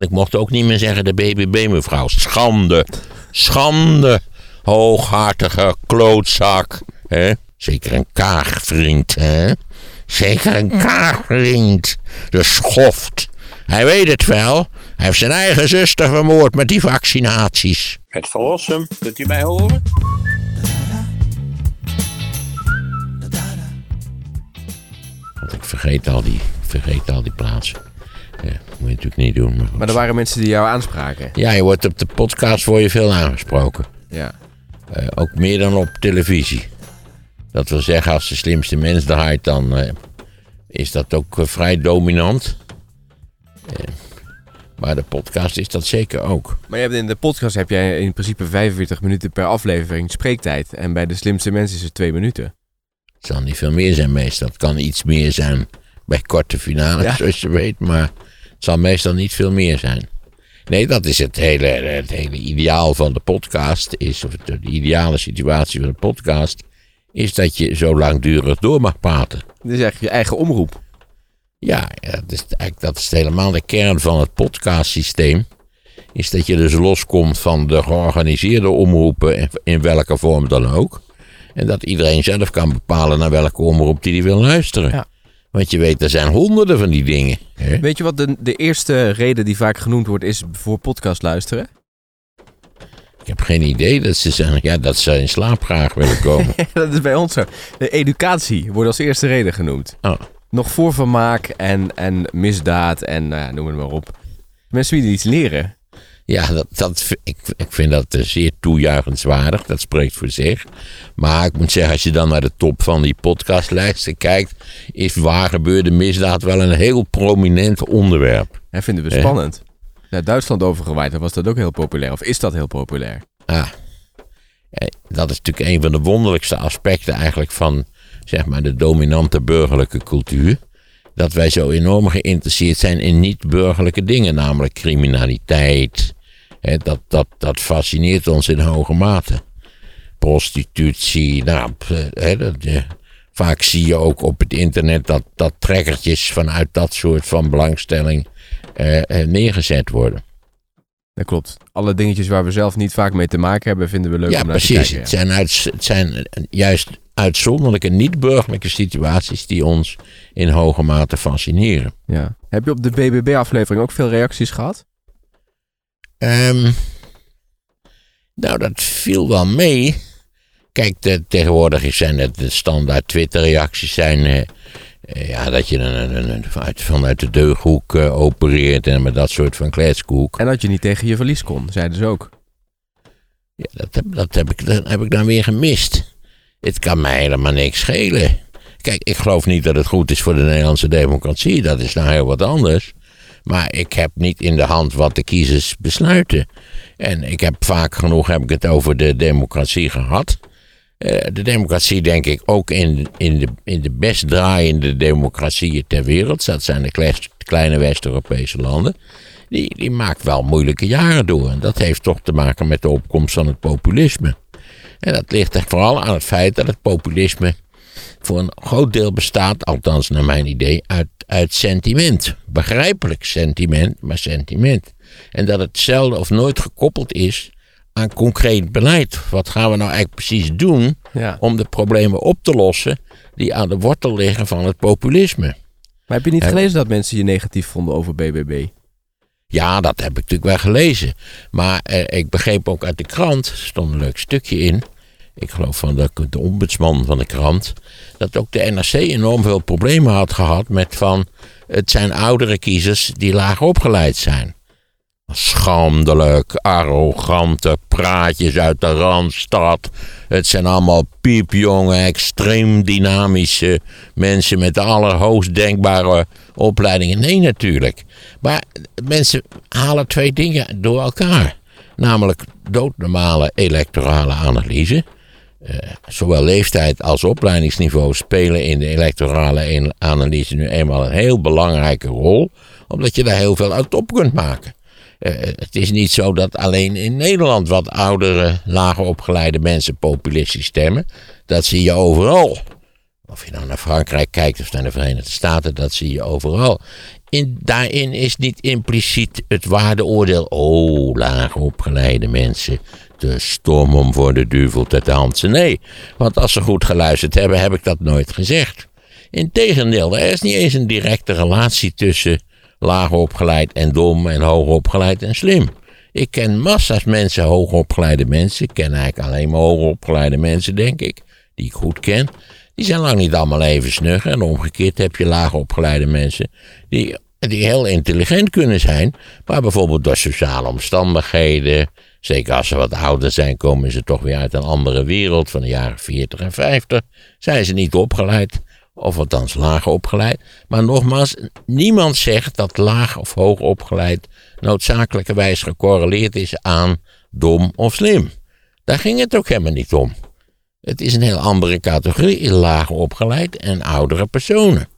Ik mocht ook niet meer zeggen de BBB, mevrouw. Schande. Schande. Hooghartige klootzak. hè? Zeker een kaagvriend, hè? Zeker een kaagvriend. De schoft. Hij weet het wel. Hij heeft zijn eigen zuster vermoord met die vaccinaties. Het verlossen, kunt u mij horen? Want ik vergeet al die, vergeet al die plaatsen. Ja, moet je natuurlijk niet doen. Maar, er waren mensen die jou aanspraken. Ja, je wordt op de podcast word je veel aangesproken. Ja. Eh, ook meer dan op televisie. Dat wil zeggen, als de slimste mens draait, dan eh, is dat ook eh, vrij dominant. Maar de podcast is dat zeker ook. Maar je hebt in de podcast heb jij in principe 45 minuten per aflevering spreektijd. En bij de slimste mensen is het twee minuten. Het zal niet veel meer zijn meestal. Het kan iets meer zijn bij korte finales, Ja. zoals je weet. Maar zal meestal niet veel meer zijn. Nee, dat is het hele, het hele ideaal van de podcast. Is, of de ideale situatie van de podcast. Is dat je zo langdurig door mag praten. Dit is eigenlijk je eigen omroep. Ja, dat, is, eigenlijk, dat is helemaal de kern van het podcastsysteem. Is dat je dus loskomt van de georganiseerde omroepen, in, in welke vorm dan ook. En dat iedereen zelf kan bepalen naar welke omroep die, die wil luisteren. Ja. Want je weet, er zijn honderden van die dingen. Hè? Weet je wat de, de eerste reden die vaak genoemd wordt is voor podcast luisteren? Ik heb geen idee dat ze zeggen ja, dat ze in slaap graag willen komen. dat is bij ons zo. De educatie wordt als eerste reden genoemd. Oh. Nog voor vermaak en, en misdaad en nou noem het maar op. Mensen willen iets leren. Ja, dat, dat, ik, ik vind dat eh, zeer toejuichenswaardig. Dat spreekt voor zich. Maar ik moet zeggen, als je dan naar de top van die podcastlijsten kijkt, is waar gebeurde misdaad wel een heel prominent onderwerp. En vinden we spannend. Naar Duitsland overgewaaid, was dat ook heel populair. Of is dat heel populair? Ah, eh, dat is natuurlijk een van de wonderlijkste aspecten eigenlijk van zeg maar, de dominante burgerlijke cultuur. Dat wij zo enorm geïnteresseerd zijn in niet-burgerlijke dingen, namelijk criminaliteit. Dat, dat, dat fascineert ons in hoge mate. Prostitutie, nou, dat, vaak zie je ook op het internet dat, dat trekkertjes vanuit dat soort van belangstelling eh, eh, neergezet worden. Dat klopt. Alle dingetjes waar we zelf niet vaak mee te maken hebben, vinden we leuk Ja, om naar te precies. kijken. Zijn, uit, het zijn juist uitzonderlijke, niet-burgerlijke situaties die ons in hoge mate fascineren. Ja. Heb je op de BBB-aflevering ook veel reacties gehad? Ehm, nou, dat viel wel mee. Kijk, de, tegenwoordig zijn het de standaard Twitter-reacties zijn. eh, eh, ja, dat je een, een, een- vanuit, vanuit de deughoek eh, opereert en met dat soort van kletskoek. En dat je niet tegen je verlies kon, zeiden ze ook. Ja, dat, heb, dat, heb ik, dat heb ik dan weer gemist. Het kan mij helemaal niks schelen. Kijk, ik geloof niet dat het goed is voor de Nederlandse democratie. Dat is nou heel wat anders. Maar ik heb niet in de hand wat de kiezers besluiten. En ik heb vaak genoeg heb ik het over de democratie gehad. Eh, de democratie, denk ik, ook in, in, de, in de best draaiende democratieën ter wereld. Dat zijn de kleine West-Europese landen. Die, die maakt wel moeilijke jaren door. En dat heeft toch te maken met de opkomst van het populisme. En dat ligt er vooral aan het feit dat het populisme voor een groot deel bestaat, althans naar mijn idee, uit, uit sentiment. Begrijpelijk sentiment, maar sentiment. En dat het zelden of nooit gekoppeld is aan concreet beleid. Wat gaan we nou eigenlijk precies doen Ja. om de problemen op te lossen die aan de wortel liggen van het populisme? Maar heb je niet gelezen dat mensen je negatief vonden over BBB? Ja, dat heb ik natuurlijk wel gelezen. Maar eh, ik begreep ook uit de krant, er stond een leuk stukje in. Ik geloof van de, de ombudsman van de krant. Dat ook de NRC enorm veel problemen had gehad met van. Het zijn oudere kiezers die laag opgeleid zijn. Schandelijk, arrogante praatjes uit de randstad. Het zijn allemaal piepjonge, extreem dynamische mensen met de allerhoogst denkbare opleidingen. Nee, natuurlijk. Maar mensen halen twee dingen door elkaar. Namelijk doodnormale electorale analyse. Eh, zowel leeftijd als opleidingsniveau spelen in de electorale analyse nu eenmaal een heel belangrijke rol, omdat je daar heel veel uit op kunt maken. Eh, het is niet zo dat alleen in Nederland wat oudere, lager opgeleide mensen populistisch stemmen. Dat zie je overal. Of je nou naar Frankrijk kijkt of naar de Verenigde Staten, dat zie je overal. in, daarin is niet impliciet het waardeoordeel. Oh, laag opgeleide mensen. De storm om voor de duivel te dansen. Nee, want als ze goed geluisterd hebben, heb ik dat nooit gezegd. Integendeel, er is niet eens een directe relatie tussen laag opgeleid en dom en hoog opgeleid en slim. Ik ken massa's mensen, hoogopgeleide mensen. Ik ken eigenlijk alleen maar hoogopgeleide mensen, denk ik. Die ik goed ken. Die zijn lang niet allemaal even snug. En omgekeerd heb je laagopgeleide mensen die, die heel intelligent kunnen zijn. Maar bijvoorbeeld door sociale omstandigheden. Zeker als ze wat ouder zijn, komen ze toch weer uit een andere wereld van de jaren 40 en 50. Zijn ze niet opgeleid of althans laag opgeleid. Maar nogmaals, niemand zegt dat laag of hoog opgeleid noodzakelijkerwijs gecorreleerd is aan dom of slim. Daar ging het ook helemaal niet om. Het is een heel andere categorie, laag opgeleid en oudere personen.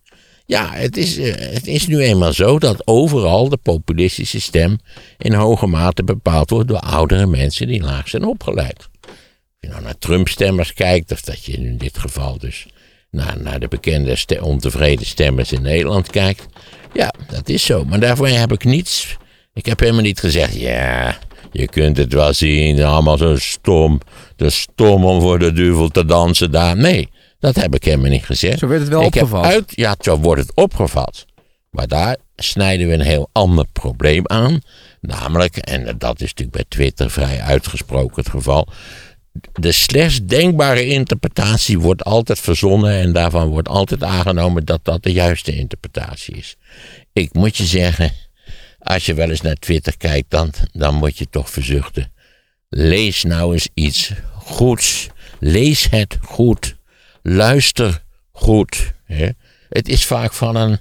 Ja, het is, eh, het is nu eenmaal zo dat overal de populistische stem in hoge mate bepaald wordt door oudere mensen die laag zijn opgeleid. Als je nou naar Trump-stemmers kijkt, of dat je in dit geval dus naar, naar de bekende ontevreden stemmers in Nederland kijkt. Ja, dat is zo. Maar daarvoor heb ik niets. Ik heb helemaal niet gezegd, ja, je kunt het wel zien, allemaal zo stom. De stom om voor de duivel te dansen daar. Nee, dat heb ik helemaal niet gezegd. Zo werd het wel ik opgevat. Heb uit, ja, zo wordt het opgevat. Maar daar snijden we een heel ander probleem aan. Namelijk, en dat is natuurlijk bij Twitter vrij uitgesproken het geval de slechts denkbare interpretatie wordt altijd verzonnen en daarvan wordt altijd aangenomen dat dat de juiste interpretatie is. Ik moet je zeggen, als je wel eens naar Twitter kijkt, dan, dan moet je toch verzuchten. Lees nou eens iets goeds. Lees het goed. Luister goed. Hè? Het is vaak van een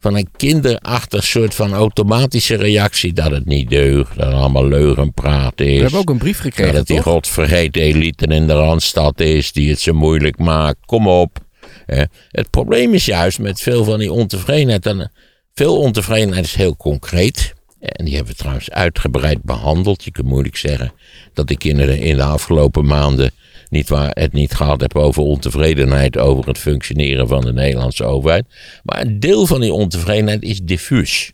van een kinderachtig soort van automatische reactie dat het niet deugt. Dat het allemaal leugenpraat is. We hebben ook een brief gekregen, Dat het die godvergeten elite in de Randstad is die het zo moeilijk maakt. Kom op. Hè. Het probleem is juist met veel van die ontevredenheid. En veel ontevredenheid is heel concreet. En die hebben we trouwens uitgebreid behandeld. Je kunt moeilijk zeggen dat de kinderen in de afgelopen maanden niet waar het niet gehad heb over ontevredenheid over het functioneren van de Nederlandse overheid. Maar een deel van die ontevredenheid is diffuus.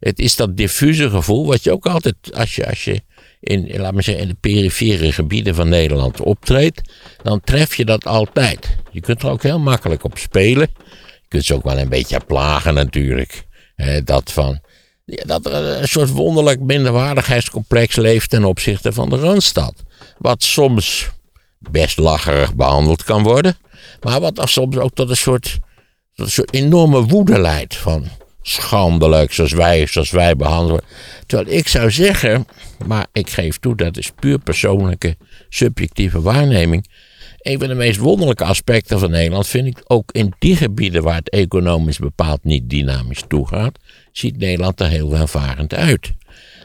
Het is dat diffuse gevoel wat je ook altijd, als je, als je in, laat maar zeggen, in de perifere gebieden van Nederland optreedt, dan tref je dat altijd. Je kunt er ook heel makkelijk op spelen. Je kunt ze ook wel een beetje plagen natuurlijk. dat van, dat er een soort wonderlijk minderwaardigheidscomplex leeft ten opzichte van de Randstad. Wat soms best lacherig behandeld kan worden. Maar wat er soms ook tot een soort, tot een soort enorme woede leidt. Van schandelijk zoals wij, zoals wij behandelen. Terwijl ik zou zeggen, maar ik geef toe dat is puur persoonlijke subjectieve waarneming. Een van de meest wonderlijke aspecten van Nederland vind ik ook in die gebieden waar het economisch bepaald niet dynamisch toegaat, ziet Nederland er heel welvarend uit.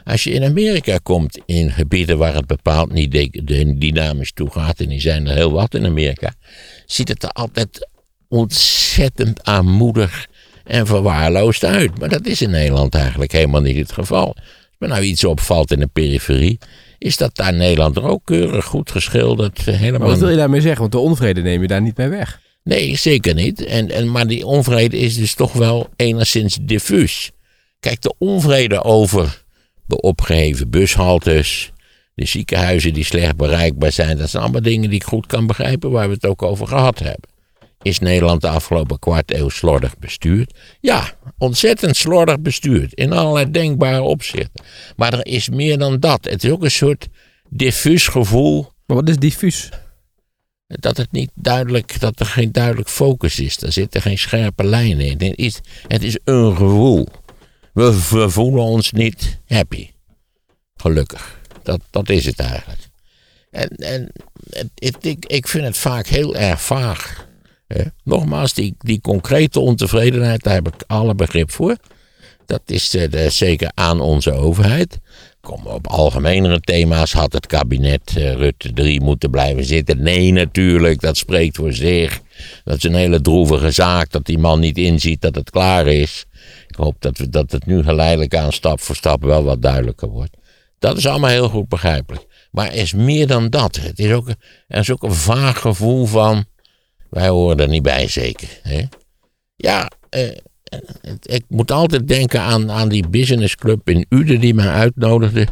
Als je in Amerika komt, in gebieden waar het bepaald niet dynamisch toegaat, en die zijn er heel wat in Amerika, ziet het er altijd ontzettend aanmoedig en verwaarloosd uit. Maar dat is in Nederland eigenlijk helemaal niet het geval. Als me nou iets opvalt in de periferie, is dat daar Nederland er ook keurig goed geschilderd. Helemaal... Maar wat wil je daarmee zeggen? Want de onvrede neem je daar niet mee weg. Nee, zeker niet. En, en, maar die onvrede is dus toch wel enigszins diffuus. Kijk, de onvrede over de opgeheven bushaltes, de ziekenhuizen die slecht bereikbaar zijn. Dat zijn allemaal dingen die ik goed kan begrijpen waar we het ook over gehad hebben. Is Nederland de afgelopen kwart eeuw slordig bestuurd? Ja, ontzettend slordig bestuurd. In allerlei denkbare opzichten. Maar er is meer dan dat. Het is ook een soort diffuus gevoel. Maar wat is diffuus? Dat het niet duidelijk, dat er geen duidelijk focus is. Er zitten geen scherpe lijnen in. Het is, het is een gevoel. We, voelen ons niet happy. Gelukkig. Dat, dat is het eigenlijk. En, en het, ik, ik vind het vaak heel erg vaag. Nogmaals, die, die concrete ontevredenheid, daar heb ik alle begrip voor. Dat is uh, zeker aan onze overheid. Kom, op algemenere thema's had het kabinet uh, Rutte 3 moeten blijven zitten. Nee, natuurlijk, dat spreekt voor zich. Dat is een hele droevige zaak dat die man niet inziet dat het klaar is. Ik hoop dat, we, dat het nu geleidelijk aan stap voor stap wel wat duidelijker wordt. Dat is allemaal heel goed begrijpelijk. Maar is meer dan dat. Het is ook, er is ook een vaag gevoel van. Wij horen er niet bij, zeker. Hè? Ja, eh, ik moet altijd denken aan, aan die businessclub in Uden die mij uitnodigde.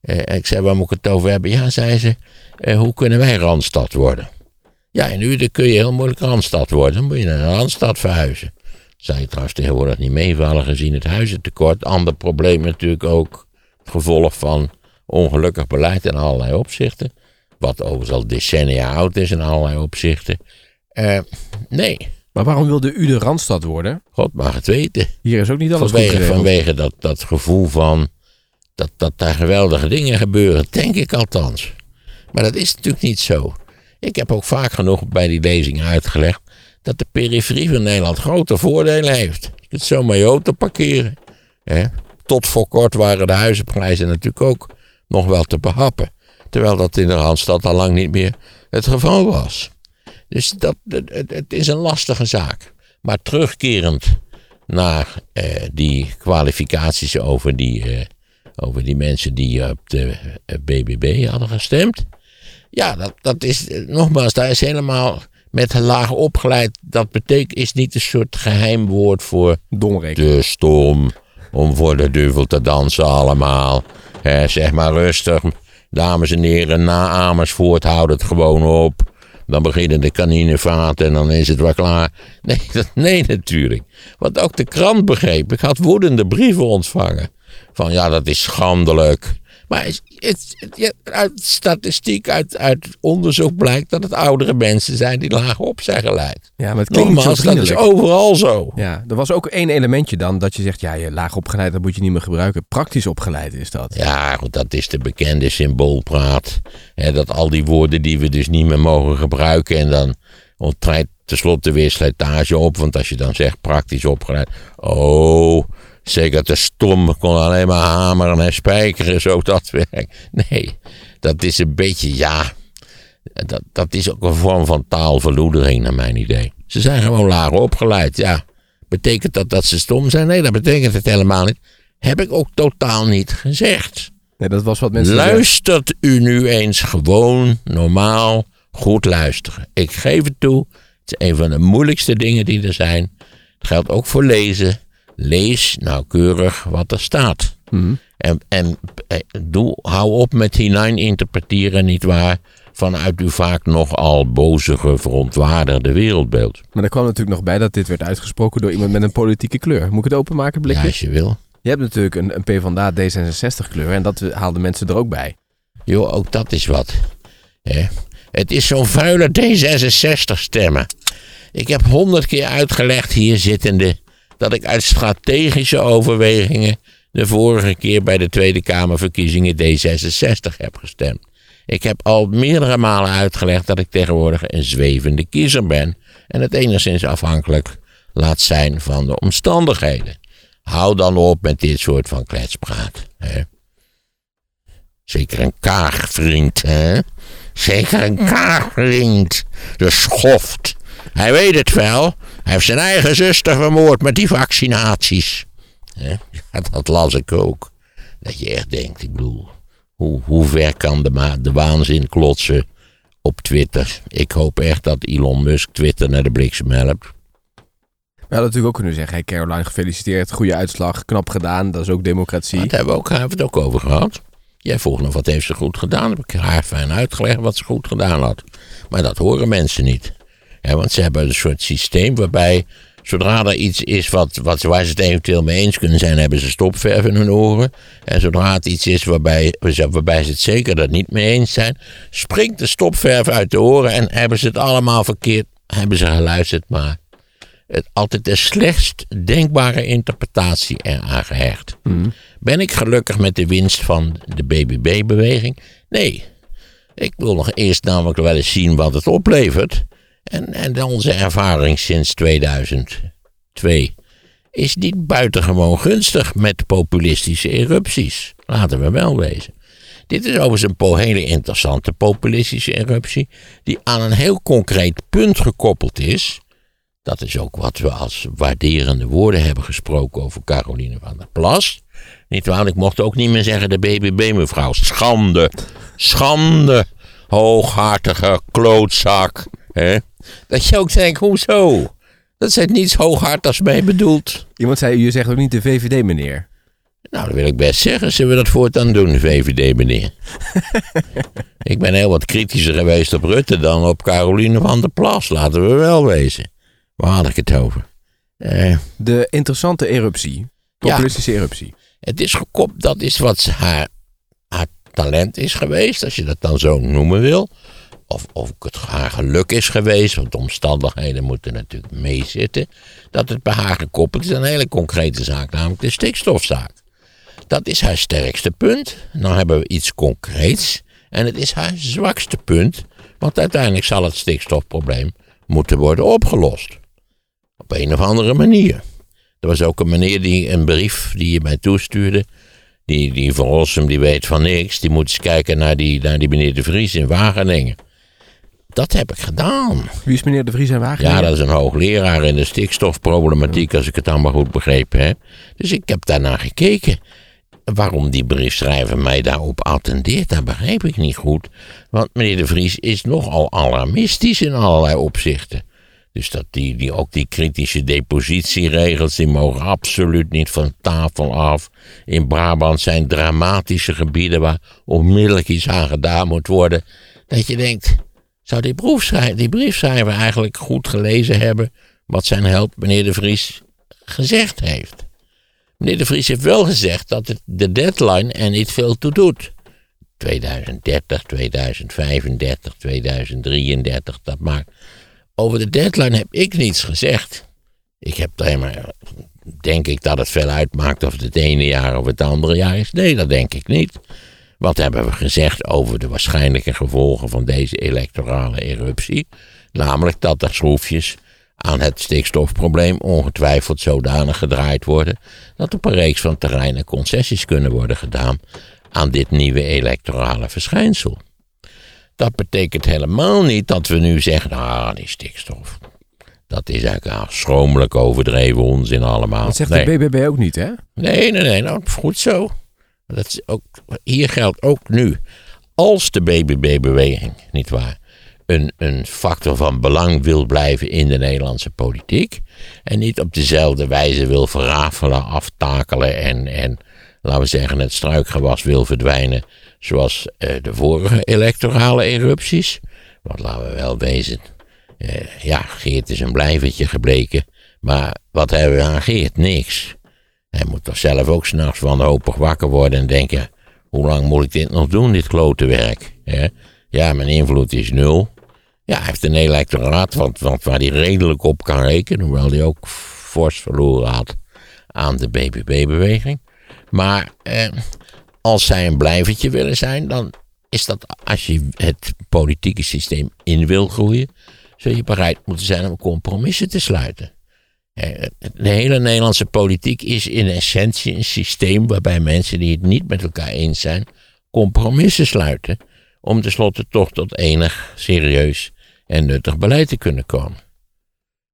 Eh, ik zei, waar moet ik het over hebben? Ja, zei ze, eh, hoe kunnen wij Randstad worden? Ja, in Uden kun je heel moeilijk Randstad worden. Dan moet je naar Randstad verhuizen. Zou je trouwens tegenwoordig niet meevallen gezien het huizentekort. Ander probleem natuurlijk ook. Het gevolg van ongelukkig beleid in allerlei opzichten. Wat overigens al decennia oud is in allerlei opzichten. Eh, nee, Maar waarom wilde u de Randstad worden? God mag het weten. Hier is ook niet alles goed Vanwege, vanwege dat, dat gevoel van dat, dat daar geweldige dingen gebeuren, denk ik althans. Maar dat is natuurlijk niet zo. Ik heb ook vaak genoeg bij die lezingen uitgelegd dat de periferie van Nederland grote voordelen heeft. Je kunt zomaar je auto parkeren. Hè. Tot voor kort waren de huizenprijzen natuurlijk ook nog wel te behappen. Terwijl dat in de Randstad al lang niet meer het geval was. Dus dat, het, het- is een lastige zaak. Maar terugkerend naar eh, die kwalificaties over die, eh, over die mensen die op de eh, BBB hadden gestemd. Ja, dat, dat is, eh, nogmaals, daar is helemaal met laag opgeleid. Dat betekent, is niet een soort geheim woord voor Domreken. te stom om voor de duivel te dansen allemaal. Zeg maar rustig, dames en heren, na Amersfoort, houd het gewoon op. Dan beginnen de kaninevaten en dan is het wel klaar. Nee, dat, nee natuurlijk. Want ook de krant begreep. Ik had woedende brieven ontvangen. Van ja, dat is schandelijk. Maar het, het- uit statistiek, uit, uit onderzoek blijkt dat het oudere mensen zijn die laag op zijn geleid. Ja, maar het klinkt Nogmaals, dat is overal zo. Ja, er was ook één elementje dan dat je zegt, ja, je laag opgeleid, dat moet je niet meer gebruiken. Praktisch opgeleid is dat. Ja, goed, dat is de bekende symboolpraat. Hè, dat al die woorden die we dus niet meer mogen gebruiken. En dan onttreedt tenslotte weer slijtage op. Want als je dan zegt praktisch opgeleid. Oh, zeker te stom. Kon alleen maar hameren en spijkeren. Zo dat werk. Nee, dat is een beetje, ja. Dat, dat is ook een vorm van taalverloedering naar mijn idee. Ze zijn gewoon laag opgeleid, ja. Betekent dat dat ze stom zijn? Nee, dat betekent het helemaal niet. Heb ik ook totaal niet gezegd. Nee, dat was wat mensen. Luistert u nu eens gewoon, normaal, goed luisteren. Ik geef het toe, het is een van de moeilijkste dingen die er zijn. Het geldt ook voor lezen. Lees nauwkeurig wat er staat. En, en eh, doe, hou op met hinein interpreteren, nietwaar, vanuit uw vaak nogal bozige, verontwaardigde wereldbeeld. Maar er kwam natuurlijk nog bij dat dit werd uitgesproken door iemand met een politieke kleur. Moet ik het openmaken, Ja, blikje? als je wil. Je hebt natuurlijk een, een PvdA D66 kleur en dat haalden mensen er ook bij. Joh, ook dat is wat. Het is zo'n vuile D66 stemmen. Ik heb honderd keer uitgelegd hier zittende dat ik uit strategische overwegingen de vorige keer bij de Tweede Kamerverkiezingen D66 heb gestemd. Ik heb al meerdere malen uitgelegd dat ik tegenwoordig een zwevende kiezer ben en het enigszins afhankelijk laat zijn van de omstandigheden. Hou dan op met dit soort van kletspraat. Hè? Zeker een kaagvriend, hè? Zeker een kaagvriend. De schoft. Hij weet het wel. Hij heeft zijn eigen zuster vermoord met die vaccinaties. Ja, dat las ik ook. Dat je echt denkt, ik bedoel, hoe, hoe ver kan de, de waanzin klotsen op Twitter? Ik hoop echt dat Elon Musk Twitter naar de bliksem helpt. We hadden natuurlijk ook kunnen zeggen, hey Caroline, gefeliciteerd, goede uitslag, knap gedaan, dat is ook democratie. Dat hebben we ook, hebben we het ook over gehad. Jij vroeg nog wat heeft ze goed gedaan. Heb ik haar fijn uitgelegd wat ze goed gedaan had. Maar dat horen mensen niet. Want ze hebben een soort systeem waarbij zodra er iets is wat, wat, waar ze het eventueel mee eens kunnen zijn, hebben ze stopverf in hun oren. En zodra het iets is waarbij, waarbij ze het zeker er niet mee eens zijn, springt de stopverf uit de oren en hebben ze het allemaal verkeerd. Hebben ze geluisterd, maar het, altijd de slechtst denkbare interpretatie eraan gehecht. Ben ik gelukkig met de winst van de BBB-beweging? Nee. Ik wil nog eerst namelijk wel eens zien wat het oplevert. En, en onze ervaring sinds 2002 is niet buitengewoon gunstig met populistische erupties. Laten we wel wezen. Dit is overigens een hele interessante populistische eruptie, die aan een heel concreet punt gekoppeld is. Dat is ook wat we als waarderende woorden hebben gesproken over Caroline van der Plas. Niet waar, ik mocht ook niet meer zeggen de BBB-mevrouw. Schande, schande, hooghartige klootzak. Hè? Dat je ook denkt, hoezo? Dat zit niets hooghartigs mee bedoeld. Iemand zei, je zegt ook niet de VVD, meneer. Nou, dat wil ik best zeggen. Zullen we dat voortaan doen, VVD, meneer? ik ben heel wat kritischer geweest op Rutte dan op Caroline van der Plas. Laten we wel wezen. Waar had ik het over? Eh, De interessante eruptie. Populistische eruptie. het is gekoppeld, dat is wat haar, haar talent is geweest, als je dat dan zo noemen wil. Of, of het haar geluk is geweest, want de omstandigheden moeten natuurlijk meezitten. Dat het bij haar gekoppeld is aan een hele concrete zaak, namelijk de stikstofzaak. Dat is haar sterkste punt. Dan hebben we iets concreets. En het is haar zwakste punt. Want uiteindelijk zal het stikstofprobleem moeten worden opgelost. Op een of andere manier. Er was ook een meneer die een brief die je mij toestuurde. Die, die van Rossum, die weet van niks. Die moet eens kijken naar die, naar die meneer De Vries in Wageningen. Dat heb ik gedaan. Wie is meneer De Vries en Wageningen? Ja, dat is een hoogleraar in de stikstofproblematiek, als ik het allemaal goed begrepen heb. Dus ik heb daarnaar gekeken. Waarom die briefschrijver mij daarop attendeert, dat begrijp ik niet goed. Want meneer De Vries is nogal alarmistisch in allerlei opzichten. Dus dat die, die, ook die kritische depositieregels, die mogen absoluut niet van tafel af. In Brabant zijn dramatische gebieden waar onmiddellijk iets aan gedaan moet worden. Dat je denkt, zou die briefschrijver, die briefschrijver eigenlijk goed gelezen hebben wat zijn held meneer De Vries gezegd heeft? Meneer De Vries heeft wel gezegd dat het de deadline er niet veel toe doet. 2030, 2035, 2033, dat maakt. Over de deadline heb ik niets gezegd. Ik heb alleen maar. Denk ik dat het veel uitmaakt of het het ene jaar of het andere jaar is? Nee, dat denk ik niet. Wat hebben we gezegd over de waarschijnlijke gevolgen van deze electorale eruptie? Namelijk dat er schroefjes aan het stikstofprobleem ongetwijfeld zodanig gedraaid worden dat op een reeks van terreinen concessies kunnen worden gedaan aan dit nieuwe electorale verschijnsel. Dat betekent helemaal niet dat we nu zeggen, ah, die stikstof. Dat is eigenlijk ah, schromelijk overdreven onzin allemaal. Dat zegt nee. de BBB ook niet, hè? Nee, nee, nee, nou, goed zo. Dat is ook, hier geldt ook nu. Als de BBB-beweging, nietwaar, een, een factor van belang wil blijven in de Nederlandse politiek. En niet op dezelfde wijze wil verrafelen, aftakelen en, en laten we zeggen, het struikgewas wil verdwijnen. Zoals eh, de vorige electorale erupties. Want laten we wel wezen. eh, ja, Geert is een blijvertje gebleken. Maar wat hebben we aan Geert? Niks. Hij moet toch zelf ook s'nachts wanhopig wakker worden en denken: hoe lang moet ik dit nog doen, dit klote werk? Ja, mijn invloed is nul. Ja, hij heeft een electoraat wat, wat, waar hij redelijk op kan rekenen, hoewel hij ook fors verloren had aan de BBB-beweging. Maar eh, als zij een blijvertje willen zijn, dan is dat als je het politieke systeem in wil groeien, zul je bereid moeten zijn om compromissen te sluiten. Eh, De hele Nederlandse politiek is in essentie een systeem waarbij mensen die het niet met elkaar eens zijn, compromissen sluiten. Om tenslotte toch tot enig serieus en nuttig beleid te kunnen komen.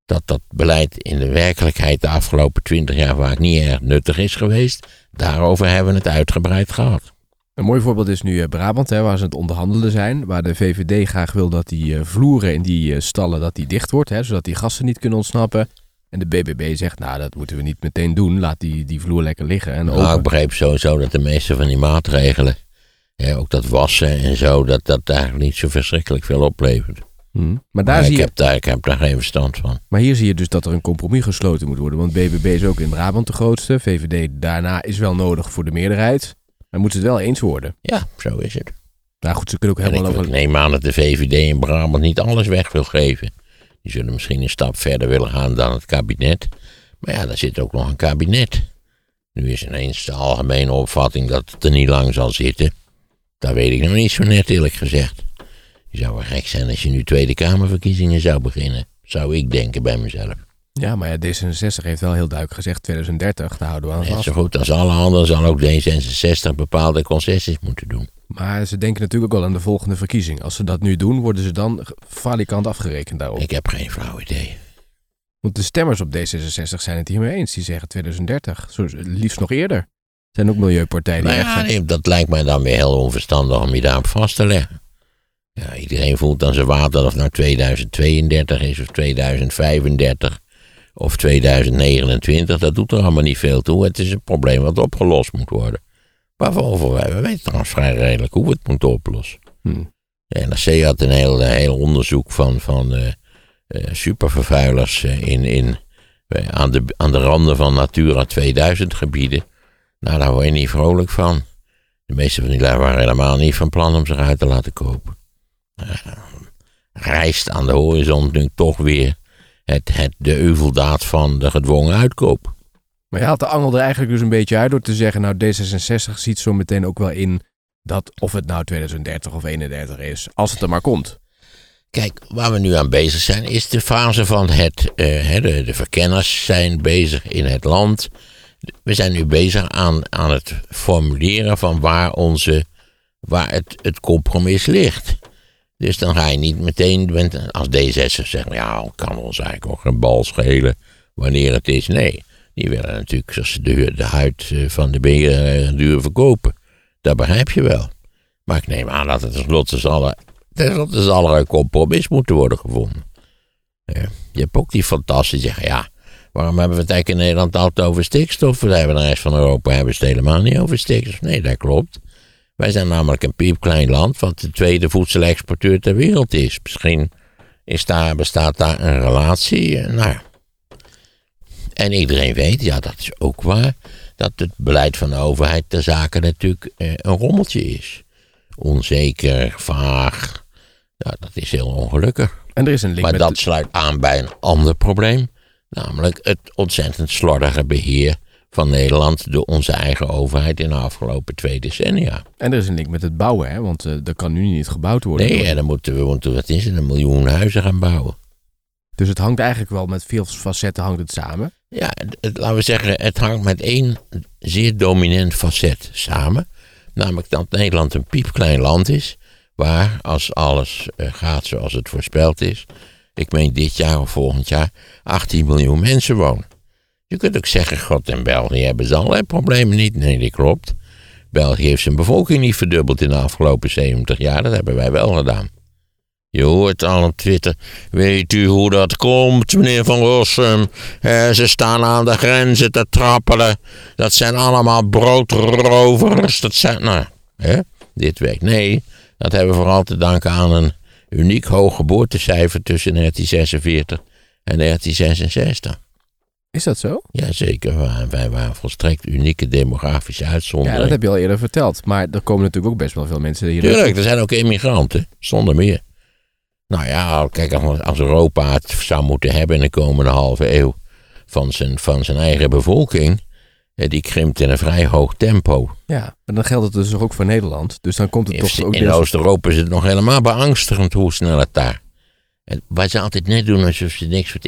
Dat dat beleid in de werkelijkheid de afgelopen twintig jaar vaak niet erg nuttig is geweest, daarover hebben we het uitgebreid gehad. Een mooi voorbeeld is nu eh, Brabant, hè, waar ze aan het onderhandelen zijn. Waar de VVD graag wil dat die eh, vloeren in die stallen dat die dicht wordt, hè, zodat die gassen niet kunnen ontsnappen. En de BBB zegt, nou dat moeten we niet meteen doen. Laat die, die vloer lekker liggen en open. Nou, ik begreep sowieso dat de meeste van die maatregelen, ja, ook dat wassen en zo, dat dat eigenlijk niet zo verschrikkelijk veel oplevert. Hm. Maar, daar Maar zie ik, je, heb daar, ik heb daar geen verstand van. maar hier zie je dus dat er een compromis gesloten moet worden. Want BBB is ook in Brabant de grootste. VVD daarna is wel nodig voor de meerderheid. Maar moeten ze het wel eens worden. Ja, zo is het. Nou goed, ze kunnen ook ik, helemaal ik over... neem aan dat de VVD in Brabant niet alles weg wil geven. Die zullen misschien een stap verder willen gaan dan het kabinet. Maar ja, daar zit ook nog een kabinet. Nu is ineens de algemene opvatting dat het er niet lang zal zitten. Dat weet ik nog niet zo net eerlijk gezegd. Je zou wel gek zijn als je nu Tweede Kamerverkiezingen zou beginnen. Zou ik denken bij mezelf. Ja, maar ja, D66 heeft wel heel duidelijk gezegd 2030, daar houden we aan Net vast. zo goed als alle anderen zal ook D66 bepaalde concessies moeten doen. Maar ze denken natuurlijk ook wel aan de volgende verkiezing. Als ze dat nu doen, worden ze dan falikant afgerekend daarop. Ik heb geen flauw idee. Want de stemmers op D66 zijn het hiermee eens. Die zeggen 2030. Zo, liefst nog eerder. Er zijn ook milieupartijen die Maar ja, nee, dat lijkt mij dan weer heel onverstandig om je daarop vast te leggen. Ja, iedereen voelt aan zijn water of het nou 2032 is of 2035. of 2029, dat doet er allemaal niet veel toe. Het is een probleem wat opgelost moet worden. Waarvoor wij, we weten trouwens vrij redelijk hoe we het moeten oplossen. Hmm. De NRC had een heel, eh, heel onderzoek van, van eh, eh, supervervuilers in, in, aan, de, aan de randen van Natura 2000 gebieden. Nou, daar word je niet vrolijk van. De meeste van die lui waren helemaal niet van plan om zich uit te laten kopen. Rijst aan de horizon nu toch weer het, het, de euveldaad van de gedwongen uitkoop. Maar je de angel er eigenlijk dus een beetje uit door te zeggen, nou D66 ziet zo meteen ook wel in dat of het nou 2030 of 31 is, als het er maar komt. Kijk, waar we nu aan bezig zijn, is de fase van het. eh, de, de verkenners zijn bezig in het land. We zijn nu bezig aan, aan het formuleren van waar, onze, waar het, het compromis ligt. Dus dan ga je niet meteen, met- als D66 zeggen, ja, kan ons eigenlijk ook een bal schelen wanneer het is. Nee, die willen natuurlijk zoals de, huid eh, van de beer eh, duur verkopen. Dat begrijp je wel. Maar ik neem aan dat het tenslotte zal er een compromis moeten worden gevonden. Ja, je hebt ook die fantastische ja, waarom hebben we het eigenlijk in Nederland altijd over stikstof? We hebben de rest van Europa hebben het helemaal niet over stikstof. Nee, dat klopt. Wij zijn namelijk een piepklein land, wat de tweede voedselexporteur ter wereld is. Misschien is daar, bestaat daar een relatie. eh, Nou. En iedereen weet, ja, dat is ook waar, dat het beleid van de overheid ter zake natuurlijk eh, een rommeltje is. Onzeker, vaag. Ja, dat is heel ongelukkig. En er is een link Maar met... dat sluit aan bij een ander probleem. Namelijk het ontzettend slordige beheer van Nederland door onze eigen overheid in de afgelopen twee decennia. En er is een link met het bouwen, hè? want eh er kan nu niet gebouwd worden. Nee, en dan moeten we, moeten, wat is het, een miljoen huizen gaan bouwen. Dus het hangt eigenlijk wel met veel facetten hangt het samen. Ja, laten we zeggen, het hangt met één zeer dominant facet samen. Namelijk dat Nederland een piepklein land is. Waar, als alles eh, gaat zoals het voorspeld is. Ik meen dit jaar of volgend jaar 18 miljoen mensen wonen. Je kunt ook zeggen, God en België hebben ze allerlei problemen niet. Nee, dat klopt. België heeft zijn bevolking niet verdubbeld in de afgelopen 70 jaar. Dat hebben wij wel gedaan. Je hoort al op Twitter. Weet u hoe dat komt, meneer Van Rossum? Eh, ze staan aan de grenzen te trappelen. Dat zijn allemaal broodrovers. Dat zijn, nou, hè? dit werkt. Nee, dat hebben we vooral te danken aan een uniek hoog geboortecijfer tussen 1946 en 1966. Is dat zo? Jazeker, wij, waren volstrekt unieke demografische Ja, uitzondering. dat heb je al eerder verteld. Maar er komen natuurlijk ook best wel veel mensen hier. Tuurlijk, er zijn ook immigranten, zonder meer. Nou ja, kijk, als Europa het zou moeten hebben in de komende halve eeuw van zijn, van zijn eigen bevolking, die krimpt in een vrij hoog tempo. Ja, maar dan geldt het dus ook voor Nederland. Dus dan komt het toch ook In Oost-Europa is het nog helemaal beangstigend hoe snel het daar. Wat ze altijd net doen alsof ze niks voor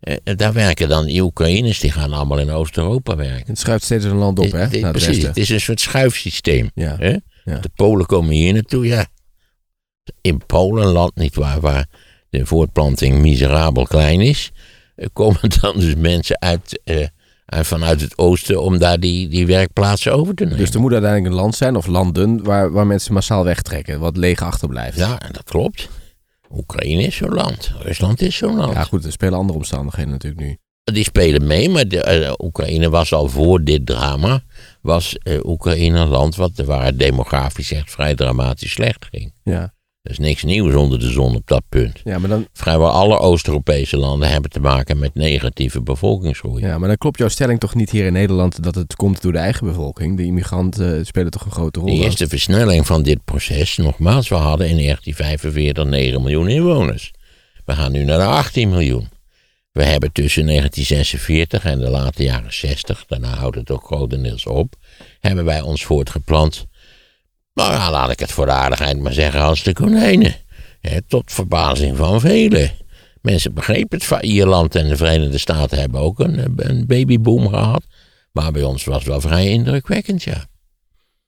eh, Daar werken dan die Oekraïners, die gaan allemaal in Oost-Europa werken. Het schuift steeds een land op, hè? Precies, het is een soort schuifsysteem. Ja. Hè? Ja. De Polen komen hier naartoe, ja. In Polen, land niet waar, waar de voortplanting miserabel klein is, eh, komen dan dus mensen uit, uit- vanuit het oosten om daar die, die werkplaatsen over te nemen. Dus er moet uiteindelijk een land zijn, of landen, waar, waar mensen massaal wegtrekken. Wat leeg achterblijft. Ja, dat klopt. Oekraïne is zo'n land. Rusland is zo'n land. Ja, goed, er spelen andere omstandigheden natuurlijk nu. Die spelen mee, maar de, eh, Oekraïne was al voor dit drama, was Oekraïne een land wat, waar het demografisch echt vrij dramatisch slecht ging. Ja, Er is niks nieuws onder de zon op dat punt. ja, maar, dan, Vrijwel alle Oost-Europese landen hebben te maken met negatieve bevolkingsgroei. ja, maar dan klopt jouw stelling toch niet hier in Nederland dat het komt door de eigen bevolking. De immigranten spelen toch een grote rol. De eerste versnelling van dit proces, nogmaals, we hadden in 1945 9 miljoen inwoners. We gaan nu naar de 18 miljoen. We hebben tussen 1946 en de late jaren 60, daarna houdt het ook grotendeels op, hebben wij ons voortgeplant. Nou ja, laat ik het voor de aardigheid maar zeggen als de konijnen. Tot verbazing van velen. Mensen begrepen het. van Ierland en de Verenigde Staten hebben ook een, een babyboom gehad. Maar bij ons was het wel vrij indrukwekkend, ja.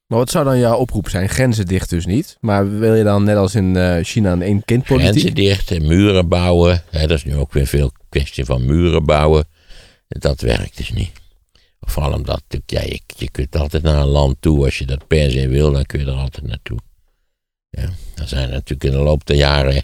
Maar wat zou dan jouw oproep zijn? Grenzen dicht dus niet. Maar wil je dan net als in eh, China een één kind Grenzen politiek? dicht en muren bouwen. Dat is nu ook weer veel kwestie van muren bouwen. Dat werkt dus niet. Vooral omdat ja, je, je kunt altijd naar een land toe. Als je dat per se wil, dan kun je er altijd naartoe. Ja, er zijn natuurlijk in de loop der jaren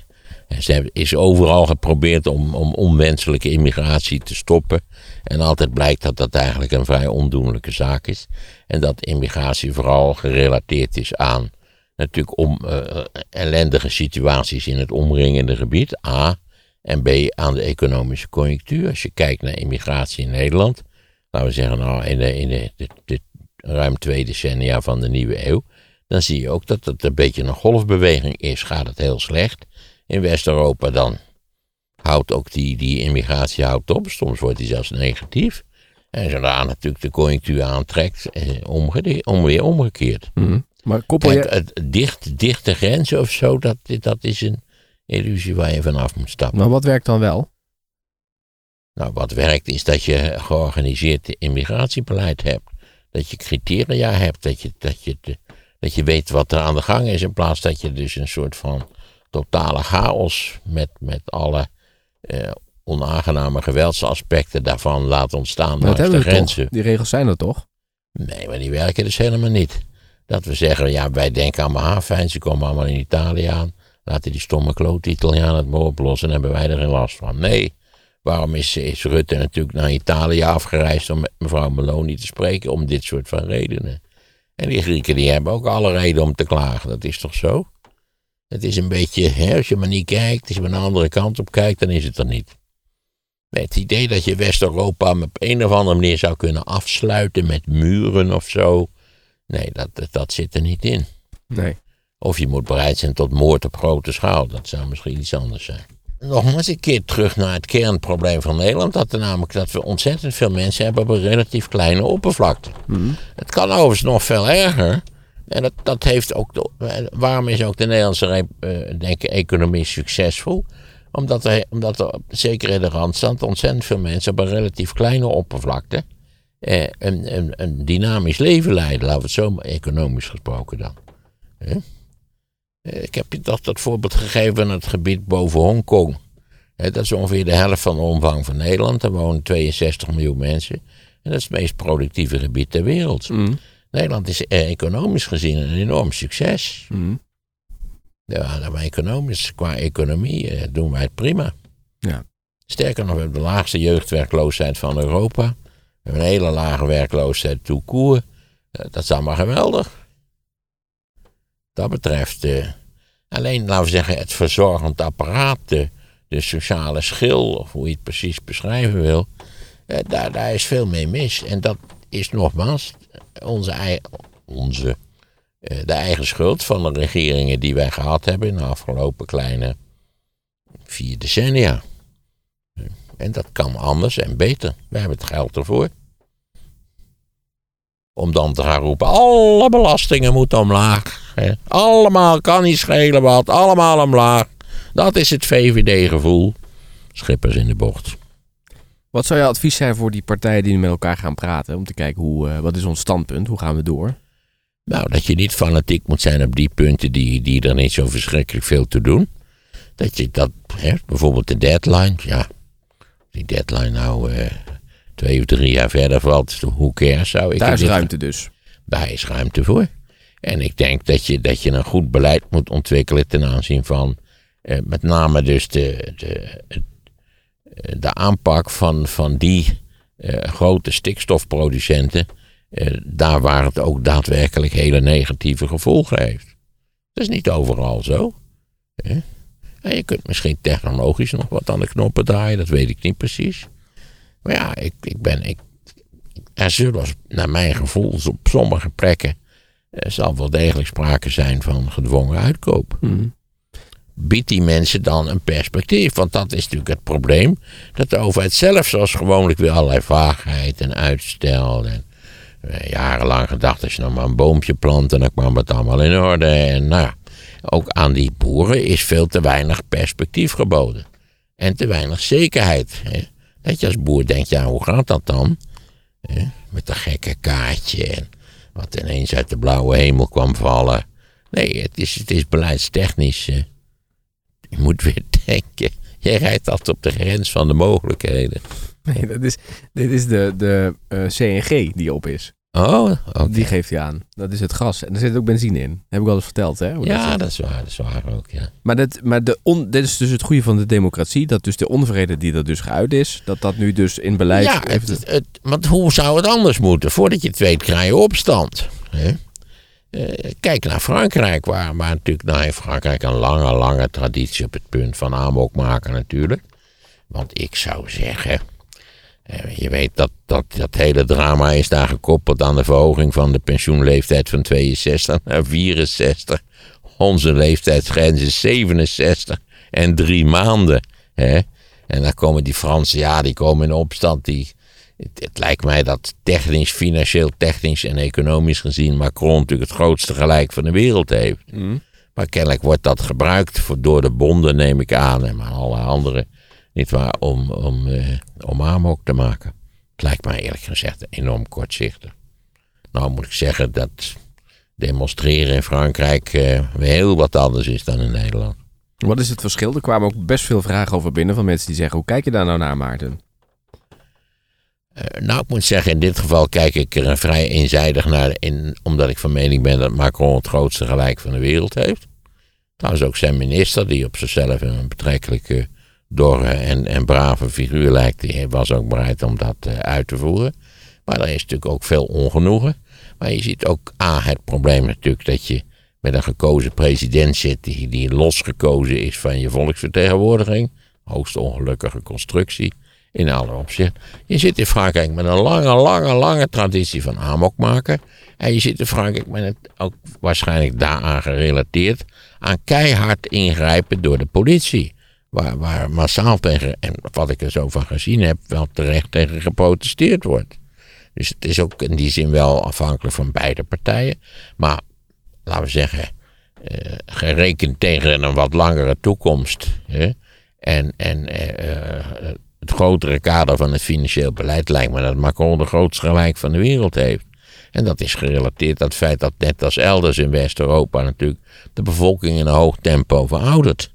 En ze is overal geprobeerd om, om onwenselijke immigratie te stoppen. En altijd blijkt dat dat eigenlijk een vrij ondoenlijke zaak is. En dat immigratie vooral gerelateerd is aan natuurlijk om uh, ellendige situaties in het omringende gebied. A. En B. aan de economische conjunctuur. Als je kijkt naar immigratie in Nederland. Laten we zeggen, nou, in de, in de, de, de ruim twee decennia van de nieuwe eeuw. Dan zie je ook dat het een beetje een golfbeweging is. Gaat het heel slecht in West-Europa, dan houdt ook die, die immigratie houdt op. Soms wordt die zelfs negatief. En zodra natuurlijk de conjunctuur aantrekt, eh, omge om weer omgekeerd. Mm. Maar koppel je... Kijk, het dicht, dichte grenzen of zo, dat, dat is een illusie waar je vanaf moet stappen. Maar wat werkt dan wel? Nou, wat werkt is dat je georganiseerd immigratiebeleid hebt. Dat je criteria hebt, dat je, dat, je, dat je weet wat er aan de gang is. In plaats dat je dus een soort van totale chaos met, met alle eh, onaangename geweldsaspecten daarvan laat ontstaan Maar langs de grenzen. toch? Die regels zijn er toch? Nee, maar die werken dus helemaal niet. Dat we zeggen, ja, wij denken allemaal ah, fijn, ze komen allemaal in Italië aan. Laten die stomme klote Italianen het maar oplossen en hebben wij er geen last van. Nee, waarom is, is Rutte natuurlijk naar Italië afgereisd om met mevrouw Meloni te spreken? Om dit soort van redenen. En die Grieken die hebben ook alle reden om te klagen, dat is toch zo? Het is een beetje, hè, als je maar niet kijkt, als je maar een andere kant op kijkt, dan is het er niet. Nee, het idee dat je West-Europa op een of andere manier zou kunnen afsluiten met muren of zo. Nee, dat, dat, dat zit er niet in. Nee. Of je moet bereid zijn tot moord op grote schaal. Dat zou misschien iets anders zijn. Nogmaals een keer terug naar het kernprobleem van Nederland. Dat namelijk dat we ontzettend veel mensen hebben op een relatief kleine oppervlakte. Het kan overigens nog veel erger. En dat, dat heeft ook. De, waarom is ook de Nederlandse uh, denk economie succesvol? Omdat er, omdat er zeker in de randstand ontzettend veel mensen op een relatief kleine oppervlakte. Eh, een, een, een, dynamisch leven leiden, laten we het zo maar economisch gesproken dan. Eh? Ik heb je toch dat voorbeeld gegeven van het gebied boven Hongkong. dat is ongeveer de helft van de omvang van Nederland. Daar wonen 62 miljoen mensen. En dat is het meest productieve gebied ter wereld. Mm. Nederland is eh, economisch gezien een enorm succes. Mm. Ja, maar economisch, qua economie eh, doen wij het prima. Ja. Sterker nog, we hebben de laagste jeugdwerkloosheid van Europa. We hebben een hele lage werkloosheid. Eh, dat is allemaal geweldig. Dat betreft, eh, alleen laten we zeggen, het verzorgend apparaat, de, de sociale schil, of hoe je het precies beschrijven wil, eh, daar, daar is veel mee mis. En dat is nogmaals onze, onze, eh, de eigen schuld van de regeringen die wij gehad hebben in de afgelopen kleine vier decennia. En dat kan anders en beter. We hebben het geld ervoor. Om dan te gaan roepen, alle belastingen moeten omlaag. Hè. Allemaal, kan niet schelen wat, allemaal omlaag. Dat is het VVD-gevoel. Schippers in de bocht. Wat zou je advies zijn voor die partijen die nu met elkaar gaan praten? Om te kijken, hoe, eh, wat is ons standpunt? Hoe gaan we door? Nou, dat je niet fanatiek moet zijn op die punten die, die er niet zo verschrikkelijk veel te doen. Dat je dat, hè, bijvoorbeeld de deadline, ja. Die deadline nou eh, twee of drie jaar verder valt, hoe cares zou ik Daar is dit- ruimte dus. Daar is ruimte voor. En ik denk dat je, dat je een goed beleid moet ontwikkelen ten aanzien van eh, met name dus de, de, eh, de aanpak van, van die eh, grote stikstofproducenten. eh, daar waar het ook daadwerkelijk hele negatieve gevolgen heeft. Dat is niet overal zo. En je kunt misschien technologisch nog wat aan de knoppen draaien, dat weet ik niet precies. Maar ja, ik, ik ben, ik, er zullen, naar mijn gevoel, op sommige plekken eh, zal wel degelijk sprake zijn van gedwongen uitkoop. Mhm. Biedt die mensen dan een perspectief? Want dat is natuurlijk het probleem. Dat de overheid zelf, zoals gewoonlijk, weer allerlei vaagheid en uitstel. En eh, jarenlang gedacht, als je nou maar een boompje plant, en dan kwam het allemaal in orde. En nou, ja, ook aan die boeren is veel te weinig perspectief geboden. En te weinig zekerheid. Hè? Dat je als boer denkt, ja, hoe gaat dat dan? Hè? Met dat gekke kaartje en wat ineens uit de blauwe hemel kwam vallen. Nee, het is, het is beleidstechnisch. eh, je moet weer denken. Je rijdt altijd op de grens van de mogelijkheden. Nee, dat is, dit is de, de eh, CNG die op is. Oh. Die geeft hij aan. Dat is het gas. En er zit ook benzine in. Heb ik al eens verteld, hè? hoe Ja, dat is waar, dat is waar ook, ja. Maar, dat, maar de on, dit is dus het goede van de democratie. Dat dus de onvrede die er dus geuit is, dat dat nu dus in beleid... Ja, heeft- het, het, want hoe zou het anders moeten? Voordat je het weet, krijg je opstand. Hè? Eh, kijk naar Frankrijk, waar, waar natuurlijk nou heeft Frankrijk een lange, lange traditie op het punt van amok maken natuurlijk. Want ik zou zeggen, je weet dat, dat dat hele drama is daar gekoppeld aan de verhoging van de pensioenleeftijd van 62 naar 64. Onze leeftijdsgrens is 67 en drie maanden. Hè? En dan komen die Fransen, ja, die komen in opstand. Die, het, het lijkt mij dat technisch, financieel, technisch en economisch gezien Macron natuurlijk het grootste gelijk van de wereld heeft. Maar kennelijk wordt dat gebruikt voor, door de bonden, neem ik aan, en maar alle anderen, niet waar, om, om, eh, om amok te maken. Het lijkt mij eerlijk gezegd enorm kortzichtig. Nou moet ik zeggen dat demonstreren in Frankrijk eh, heel wat anders is dan in Nederland. Wat is het verschil? Er kwamen ook best veel vragen over binnen van mensen die zeggen... Hoe kijk je daar nou naar, Maarten? Eh, nou, ik moet zeggen, in dit geval kijk ik er vrij eenzijdig naar, in, omdat ik van mening ben dat Macron het grootste gelijk van de wereld heeft. Trouwens ook zijn minister, die op zichzelf een betrekkelijke dorre en, en brave figuur lijkt, die was ook bereid om dat eh, uit te voeren. Maar er is natuurlijk ook veel ongenoegen. Maar je ziet ook, A, het probleem natuurlijk dat je met een gekozen president zit die, die losgekozen is van je volksvertegenwoordiging. Hoogst ongelukkige constructie in alle opzichten. Je zit in Frankrijk met een lange, lange, lange traditie van amok maken. En je zit in Frankrijk met het ook waarschijnlijk daaraan gerelateerd aan keihard ingrijpen door de politie. Waar, massaal tegen, en wat ik er zo van gezien heb, wel terecht tegen geprotesteerd wordt. Dus het is ook in die zin wel afhankelijk van beide partijen. Maar laten we zeggen, eh, gerekend tegen een wat langere toekomst. Hè? En, en eh, eh, het grotere kader van het financieel beleid lijkt me dat Macron de grootste gelijk van de wereld heeft. En dat is gerelateerd aan het feit dat net als elders in West-Europa natuurlijk de bevolking in een hoog tempo veroudert.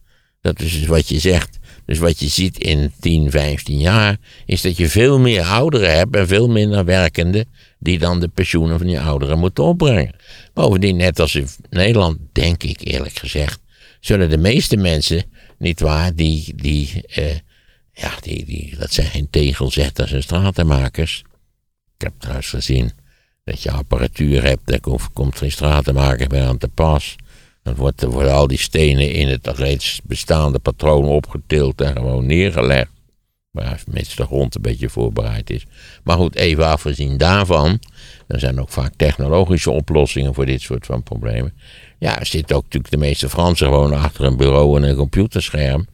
Dat is dus wat je zegt. Dus wat je ziet in 10, 15 jaar is dat je veel meer ouderen hebt en veel minder werkenden die dan de pensioenen van die ouderen moeten opbrengen. Bovendien, net als in Nederland, denk ik eerlijk gezegd, zullen de meeste mensen, niet waar, die, die, eh, ja, die, die, dat zijn geen tegelzetters en stratenmakers. Ik heb trouwens gezien dat je apparatuur hebt, daar komt- geen stratenmaker meer aan te pas. Dan wordt, worden al die stenen in het reeds bestaande patroon opgetild en gewoon neergelegd. Waar mits de grond een beetje voorbereid is. Maar goed, even afgezien daarvan. Er zijn ook vaak technologische oplossingen voor dit soort van problemen. Ja, zitten ook natuurlijk de meeste Fransen gewoon achter een bureau en een computerscherm.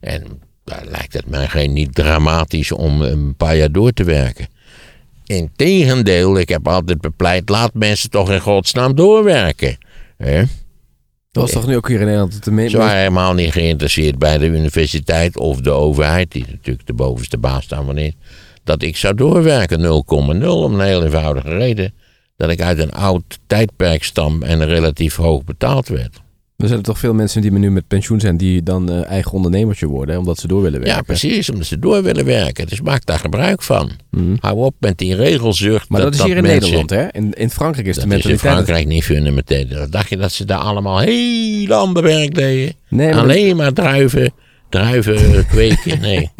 En daar lijkt het mij geen niet dramatisch om een paar jaar door te werken. Integendeel, ik heb altijd bepleit, laat mensen toch in godsnaam doorwerken. Hè? Dat was toch nu ook hier in Nederland de me- Ze waren helemaal niet geïnteresseerd bij de universiteit of de overheid, die natuurlijk de bovenste baas daarvan is, dat ik zou doorwerken 0,0 om een heel eenvoudige reden. Dat ik uit een oud tijdperk stam en relatief hoog betaald werd. Er zijn toch veel mensen die nu met pensioen zijn... die dan eh, eigen ondernemertje worden, hè, omdat ze door willen werken. Ja, precies, omdat ze door willen werken. Dus maak daar gebruik van. Mhm. Hou op met die regelzucht. Maar dat, is hier in mensen- Nederland, hè? In, in Frankrijk is de Dat is in mentaliteit... Frankrijk niet fundamenteel. Dacht je dat ze daar allemaal heel ander werk deden? Nee, maar Alleen maar druiven, druiven kweken. Nee.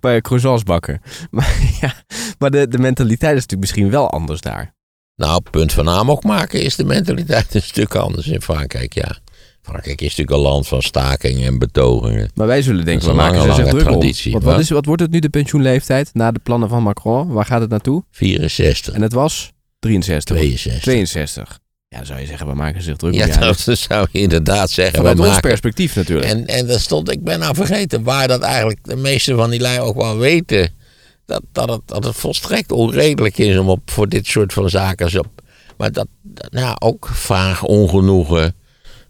bij croissants bakken. Maar, ja, maar de, de mentaliteit is natuurlijk misschien wel anders daar. Nou, punt van amok maken is de mentaliteit een stuk anders in Frankrijk, ja. Frankrijk is natuurlijk een land van stakingen en betogingen. Maar wij zullen denken, we maken ze lange, zich lange druk traditie. Want wat, is, wat wordt het nu de pensioenleeftijd na de plannen van Macron? Waar gaat het naartoe? 64, En het was 63. 62. 62. Ja, dan zou je zeggen, we maken zich druk om. Ja, Ja, dat zou je inderdaad zeggen. Vanuit ons maken- perspectief natuurlijk. En, en dat stond, ik ben nou vergeten waar dat eigenlijk de meeste van die lui ook wel weten. Dat, dat, het, dat het volstrekt onredelijk is om op, voor dit soort van zaken zo. Maar dat, nou, ook vaag ongenoegen.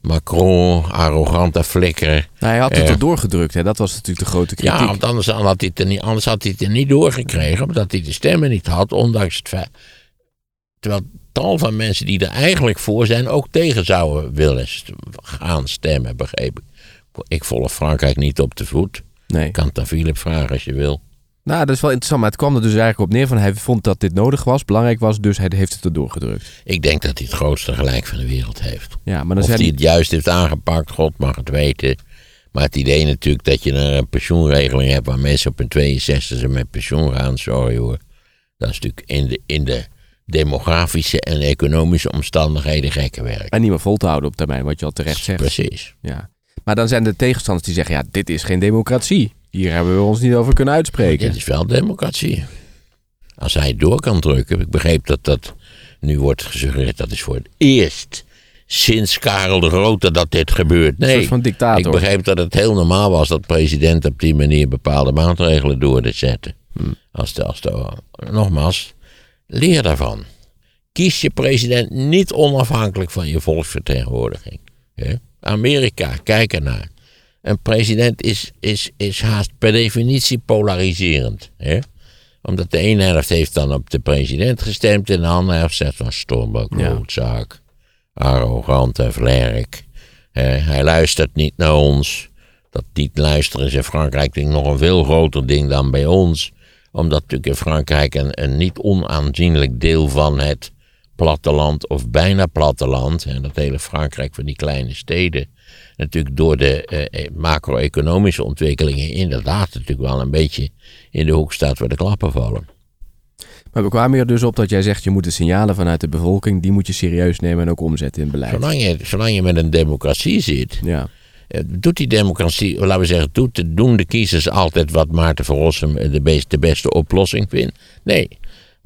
Macron, arrogante flikker. Nou, hij had het Ja. er doorgedrukt, hè? dat was natuurlijk de grote kritiek. Ja, want anders had, hij het er niet, anders had hij het er niet doorgekregen. Omdat hij de stemmen niet had, ondanks het feit. Terwijl tal van mensen die er eigenlijk voor zijn ook tegen zouden willen gaan stemmen, begreep ik. Ik volg Frankrijk niet op de voet. nee. Ik kan het aan Philip vragen als je wil. Nou, dat is wel interessant. Maar het kwam er dus eigenlijk op neer van hij vond dat dit nodig was, belangrijk was, dus hij heeft het erdoor gedrukt. Ik denk dat hij het grootste gelijk van de wereld heeft. Ja, maar dan Of hij het juist heeft aangepakt, God mag het weten. Maar het idee natuurlijk dat je een pensioenregeling hebt waar mensen op hun 62 met pensioen gaan, sorry hoor. Dat is natuurlijk in de, in de demografische en economische omstandigheden gekke werk. en niet meer vol te houden op termijn, wat je al terecht zegt. Precies. Ja. Maar dan zijn de tegenstanders die zeggen, ja, dit is geen democratie. Hier hebben we ons niet over kunnen uitspreken. Dit is wel democratie. Als hij het door kan drukken. Ik begreep dat dat nu wordt gesuggereerd. Dat is voor het eerst sinds Karel de Grote dat dit gebeurt. Nee, soort van dictator. ik begreep dat het heel normaal was dat presidenten op die manier bepaalde maatregelen door te zetten. Hmm. Als de, als de, nogmaals, leer daarvan. Kies je president niet onafhankelijk van je volksvertegenwoordiging. Amerika, kijk ernaar. Een president is, is, is haast per definitie polariserend. Hè? Omdat de ene helft heeft dan op de president gestemd en de andere helft zegt van stombak, Ja. roodzaak, arrogant en vlerk. Hè, hij luistert niet naar ons. Dat niet luisteren is in Frankrijk denk ik nog een veel groter ding dan bij ons. Omdat natuurlijk in Frankrijk een, een niet onaanzienlijk deel van het platteland of bijna platteland, en dat hele Frankrijk van die kleine steden, natuurlijk door de eh, eh, macro-economische ontwikkelingen inderdaad natuurlijk wel een beetje in de hoek staat waar de klappen vallen. Maar we kwamen er dus op dat jij zegt, je moet de signalen vanuit de bevolking, die moet je serieus nemen en ook omzetten in beleid. Zolang je, zolang je met een democratie zit, Ja. eh, doet die democratie, laten we zeggen, doet, de- doen de kiezers altijd wat Maarten van Rossum eh, de, best, de beste oplossing vindt? Nee.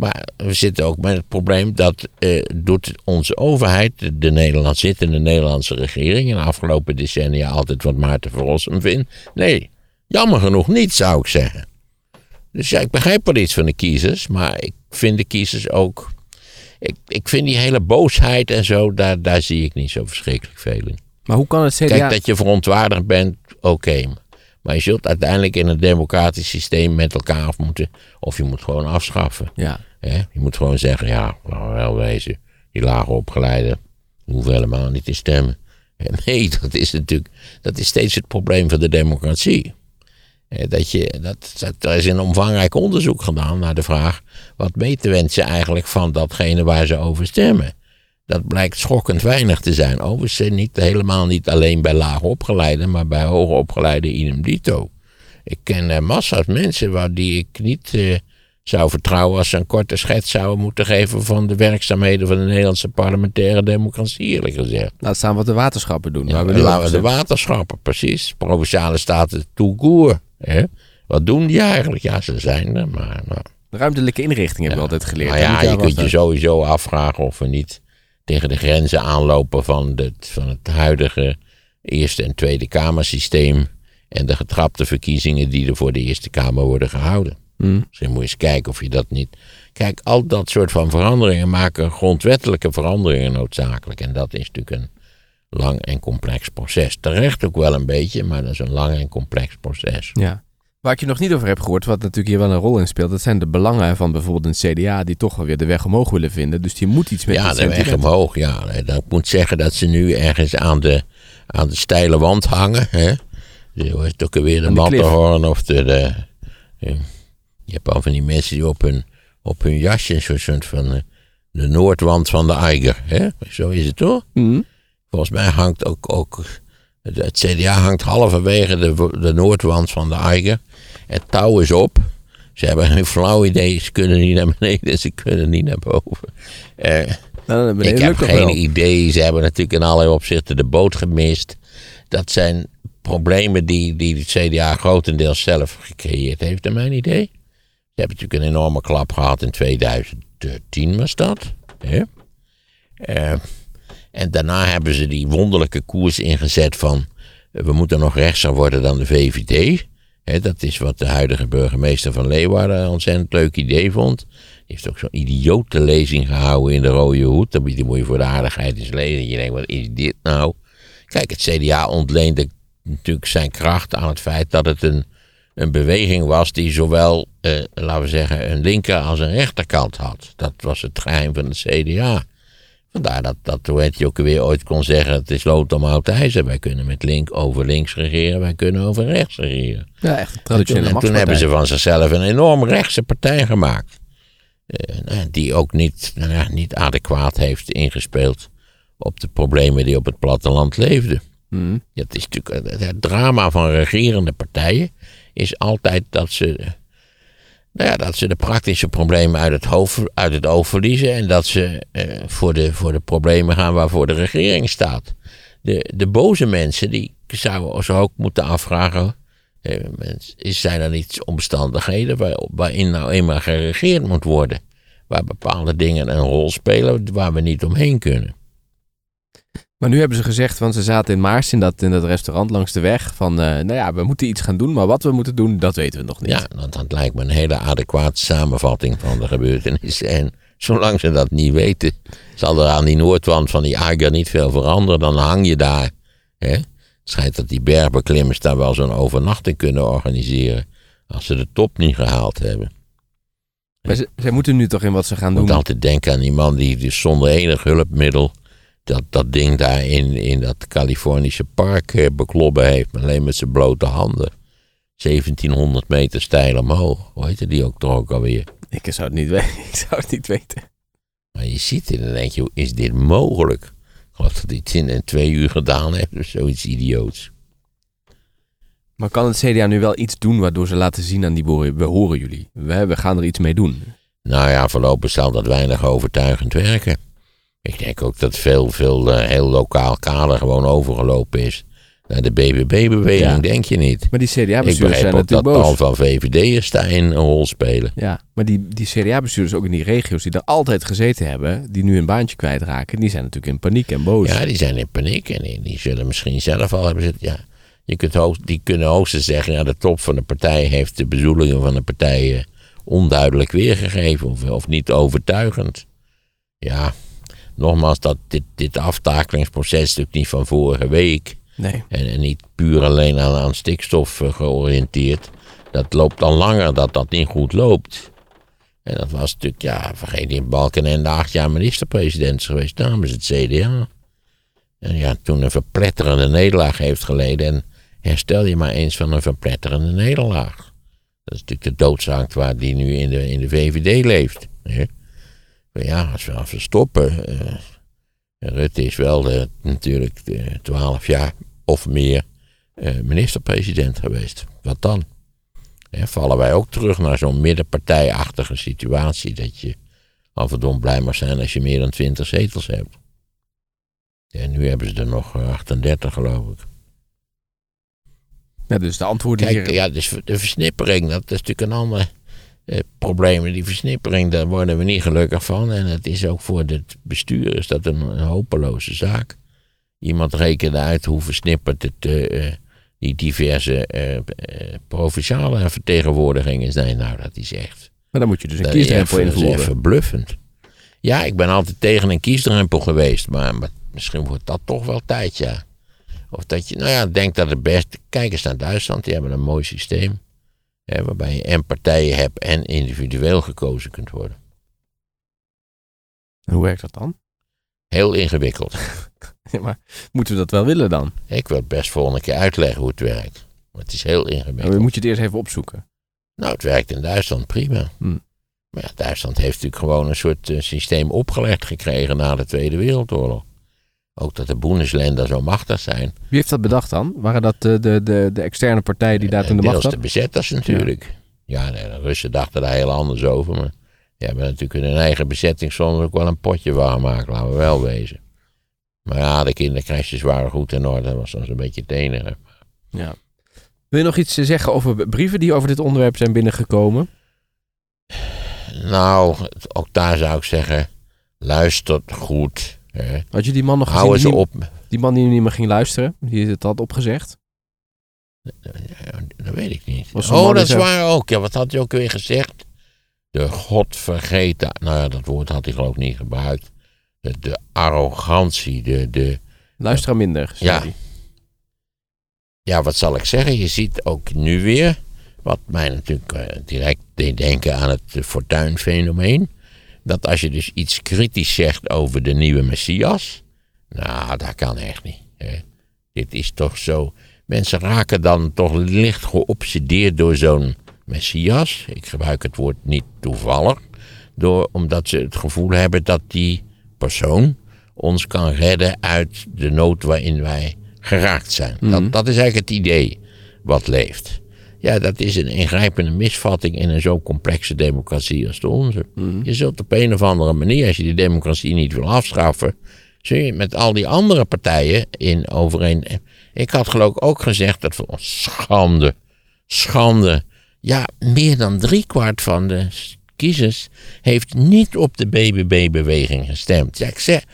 Maar we zitten ook met het probleem dat eh, doet onze overheid, de, de Nederland zittende Nederlandse regering, in de afgelopen decennia altijd wat Maarten van Rossum vindt? Nee. Jammer genoeg niet, zou ik zeggen. Dus ja, ik begrijp wel iets van de kiezers, maar ik vind de kiezers ook. Ik, ik vind die hele boosheid en zo, daar, daar zie ik niet zo verschrikkelijk veel in. Maar hoe kan het CDA... Kijk, dat je verontwaardigd bent, oké. Maar je zult uiteindelijk in een democratisch systeem met elkaar af moeten. Of je moet gewoon afschaffen. Ja. Je moet gewoon zeggen, ja, nou wel wezen. Die lager opgeleide hoeven helemaal niet te stemmen. En Nee, dat is natuurlijk, dat is steeds het probleem van de democratie. Dat je, dat, dat, er is een omvangrijk onderzoek gedaan naar de vraag: wat meten mensen eigenlijk van datgene waar ze over stemmen? Dat blijkt schokkend weinig te zijn. Overigens niet, helemaal niet alleen bij laag opgeleiden, maar bij hoger opgeleide idem dito. Ik ken eh, massa's mensen waar die ik niet eh, zou vertrouwen als ze een korte schets zouden moeten geven van de werkzaamheden van de Nederlandse parlementaire democratie, eerlijk gezegd. Laat staan wat de waterschappen doen. Ja, we laten de waterschappen, precies. Provinciale staten toekoer. Hè? Wat doen die eigenlijk? Ja, ze zijn er, maar... Nou, Ruimtelijke inrichting hebben we altijd geleerd. nou ja, je kunt je sowieso afvragen of we niet tegen de grenzen aanlopen van, de, van het huidige Eerste en Tweede Kamersysteem en de getrapte verkiezingen die er voor de Eerste Kamer worden gehouden. Hm. Dus je moet eens kijken of je dat niet. Kijk, al dat soort van veranderingen maken grondwettelijke veranderingen noodzakelijk. En dat is natuurlijk een lang en complex proces. Terecht ook wel een beetje, maar dat is een lang en complex proces. Ja. Waar ik je nog niet over heb gehoord, wat natuurlijk hier wel een rol in speelt, dat zijn de belangen van bijvoorbeeld een CDA die toch wel weer de weg omhoog willen vinden. Dus die moet iets met Ja, de weg omhoog. Ja, dat ik moet zeggen dat ze nu ergens aan de, aan de steile wand hangen. Hè? Je hoort ook weer de. Matterhorn of de, de, de- Je hebt al van die mensen die op hun, op hun jasje zo'n soort van eh, de noordwand van de Eiger. Hè? Zo is het toch? Hm. Volgens mij hangt ook, ook het, het CDA hangt halverwege de, de noordwand van de Eiger. Het touw is op. Ze hebben geen flauw idee. Ze kunnen niet naar beneden. Ze kunnen niet naar boven. Eh, Nou, ik heb geen wel. idee. Ze hebben natuurlijk in allerlei opzichten de boot gemist. Dat zijn problemen die, die het CDA grotendeels zelf gecreëerd heeft, naar mijn idee. Ze hebben natuurlijk een enorme klap gehad in 2010 was dat. Hè? Eh, en daarna hebben ze die wonderlijke koers ingezet van... we moeten nog rechtser worden dan de VVD. Dat is wat de huidige burgemeester van Leeuwarden een ontzettend leuk idee vond. Die heeft ook zo'n idiote lezing gehouden in de Rode Hoed. Je- moet je voor de aardigheid eens lezen. Je denkt, wat is dit nou? Kijk, het CDA ontleende natuurlijk zijn kracht aan het feit dat het een, een beweging was die zowel, eh, laten we zeggen, een linker als een rechterkant had. Dat was het geheim van het CDA. Vandaar dat, dat hoe heet je ook weer ooit kon zeggen: het is lood om oud ijzer. Wij kunnen met link over links regeren, wij kunnen over rechts regeren. Ja, echt een En toen, traditionele en toen hebben ze van zichzelf een enorm rechtse partij gemaakt. Eh, nou, die ook niet, nou niet adequaat heeft ingespeeld op de problemen die op het platteland leefden. Ja, het, is natuurlijk, het drama van regerende partijen is altijd dat ze, nou ja, dat ze de praktische problemen uit het, hoofd, uit het oog verliezen en dat ze eh, voor, de, voor de problemen gaan waarvoor de regering staat. De, de boze mensen die zouden zich ook moeten afvragen, eh, zijn er niet omstandigheden waar, waarin nou eenmaal geregeerd moet worden? Waar bepaalde dingen een rol spelen waar we niet omheen kunnen. Maar nu hebben ze gezegd, want ze zaten in Maars in dat, in dat restaurant langs de weg. Van, eh, nou ja, we moeten iets gaan doen, maar wat we moeten doen, dat weten we nog niet. Ja, dat, dat lijkt me een hele adequate samenvatting van de gebeurtenissen. En zolang ze dat niet weten, zal er aan die noordwand van die Aga niet veel veranderen. Dan hang je daar. Hè? Het schijnt dat die bergbeklimmers daar wel zo'n overnachting kunnen organiseren. Als ze de top niet gehaald hebben. Maar ze, zij moeten nu toch in wat ze gaan Ik doen. moet altijd denken aan die man die dus zonder enig hulpmiddel dat, dat ding daar in, in dat Californische park eh, beklommen heeft. maar Alleen met zijn blote handen. 1700 meter steil omhoog. Hoe heette die ook toch ook alweer? Ik zou het niet weten. Ik zou het niet weten. Maar je ziet het en dan denk je, hoe is dit mogelijk? Ik geloof dat hij het in twee uur gedaan heeft of zoiets idioots. Maar kan het CDA nu wel iets doen waardoor ze laten zien aan die boeren, we horen jullie. We, we gaan er iets mee doen. Nou ja, voorlopig zal dat weinig overtuigend werken. Ik denk ook dat veel, veel eh, heel lokaal kader gewoon overgelopen is naar de BBB-beweging, Ja. denk je niet? Maar die CDA-bestuurders zijn dat natuurlijk tal boos. van VVD'ers daarin een rol spelen. Ja, maar die, die CDA-bestuurders ook in die regio's die daar altijd gezeten hebben, die nu een baantje kwijtraken, die zijn natuurlijk in paniek en boos. Ja, die zijn in paniek en die, die zullen misschien zelf al hebben zitten. Ja, je kunt hoogst, die kunnen hoogstens zeggen, ja, de top van de partij heeft de bedoelingen van de partij eh, onduidelijk weergegeven of, of niet overtuigend. Ja, nogmaals, dat dit, dit aftakelingsproces is natuurlijk niet van vorige week Nee. en, en niet puur alleen aan, aan stikstof eh, georiënteerd. Dat loopt al langer dat dat niet goed loopt. En dat was natuurlijk, ja, vergeet niet, Balkenende acht jaar minister-president is geweest namens het CDA. En ja, toen een verpletterende nederlaag heeft geleden. En herstel je maar eens van een verpletterende nederlaag. Dat is natuurlijk de doodsangst waar die nu in de, in de VVD leeft. Hè? Ja, als we, als we stoppen. eh, Rutte is wel de, natuurlijk twaalf jaar of meer eh, minister-president geweest. Wat dan? Hè, vallen wij ook terug naar zo'n middenpartijachtige situatie. Dat je af en toe blij mag zijn als je meer dan 20 zetels hebt. En nu hebben ze er nog eh, 38, geloof ik. Ja, dus de antwoorden Kijk, hier... ja, dus de versnippering, dat is natuurlijk een ander eh, probleem. Die versnippering, daar worden we niet gelukkig van. En het is ook voor het bestuur is dat een, een hopeloze zaak. Iemand rekende uit hoe versnipperd het, eh, eh, die diverse provinciale vertegenwoordigingen zijn. Nou, dat is echt... Maar dan moet je dus een kiesdrempel even- dat is invoeren. even bluffend. Ja, ik ben altijd tegen een kiesdrempel geweest, maar, maar misschien wordt dat toch wel tijd, ja. Of dat je, nou ja, denkt dat het best. Kijk eens naar Duitsland, die hebben een mooi systeem. Hè, waarbij je en partijen hebt en individueel gekozen kunt worden. En hoe werkt dat dan? Heel ingewikkeld. Ja, maar moeten we dat wel willen dan? ik wil het best volgende keer uitleggen hoe het werkt. Maar het is heel ingewikkeld. Dan moet je het eerst even opzoeken. Nou, het werkt in Duitsland prima. Hmm. Maar ja, Duitsland heeft natuurlijk gewoon een soort eh, systeem opgelegd gekregen na de Tweede Wereldoorlog. Ook dat de Bundesländer zo machtig zijn. Wie heeft dat bedacht dan? Waren dat de, de, de, de externe partijen die daar toen de deels macht de had? bezetters natuurlijk. Ja, nee, de Russen dachten daar heel anders over. Maar die hebben natuurlijk in hun eigen bezetting soms ook wel een potje van gemaakt, laten we wel wezen. Maar ja, de kindercrashes waren goed in orde. Dat was soms een beetje het enige. Ja. Wil je nog iets eh, zeggen over brieven die over dit onderwerp zijn binnengekomen? Nou, ook daar zou ik zeggen, luister goed. Hè. Had je die man nog gezien? Hou die eens niet- op. Die man die niet meer ging luisteren, die het had opgezegd. Dat weet ik niet. Oh, dat is waar ook. Ja, wat had hij ook weer gezegd? De godvergeten... Nou ja, dat woord had hij geloof ik niet gebruikt. De, de arrogantie, de, de... Luisteraar minder, Ja. Ja, wat zal ik zeggen? Je ziet ook nu weer... Wat mij natuurlijk eh, direct deed denken aan het uh, fortuinfenomeen. Dat als je dus iets kritisch zegt over de nieuwe Messias. Nou, dat kan echt niet. Hè. Dit is toch zo. Mensen raken dan toch licht geobsedeerd door zo'n Messias. Ik gebruik het woord niet toevallig. Door, omdat ze het gevoel hebben dat die persoon ons kan redden uit de nood waarin wij geraakt zijn. dat, dat is eigenlijk het idee wat leeft. Ja, dat is een ingrijpende misvatting in een zo complexe democratie als de onze. Je zult op een of andere manier, als je die democratie niet wil afschaffen, zul je met al die andere partijen in overeen. Ik had geloof ik ook gezegd dat we schande, schande. Ja, meer dan driekwart van de kiezers heeft niet op de BBB-beweging gestemd. Ja, ik zeg,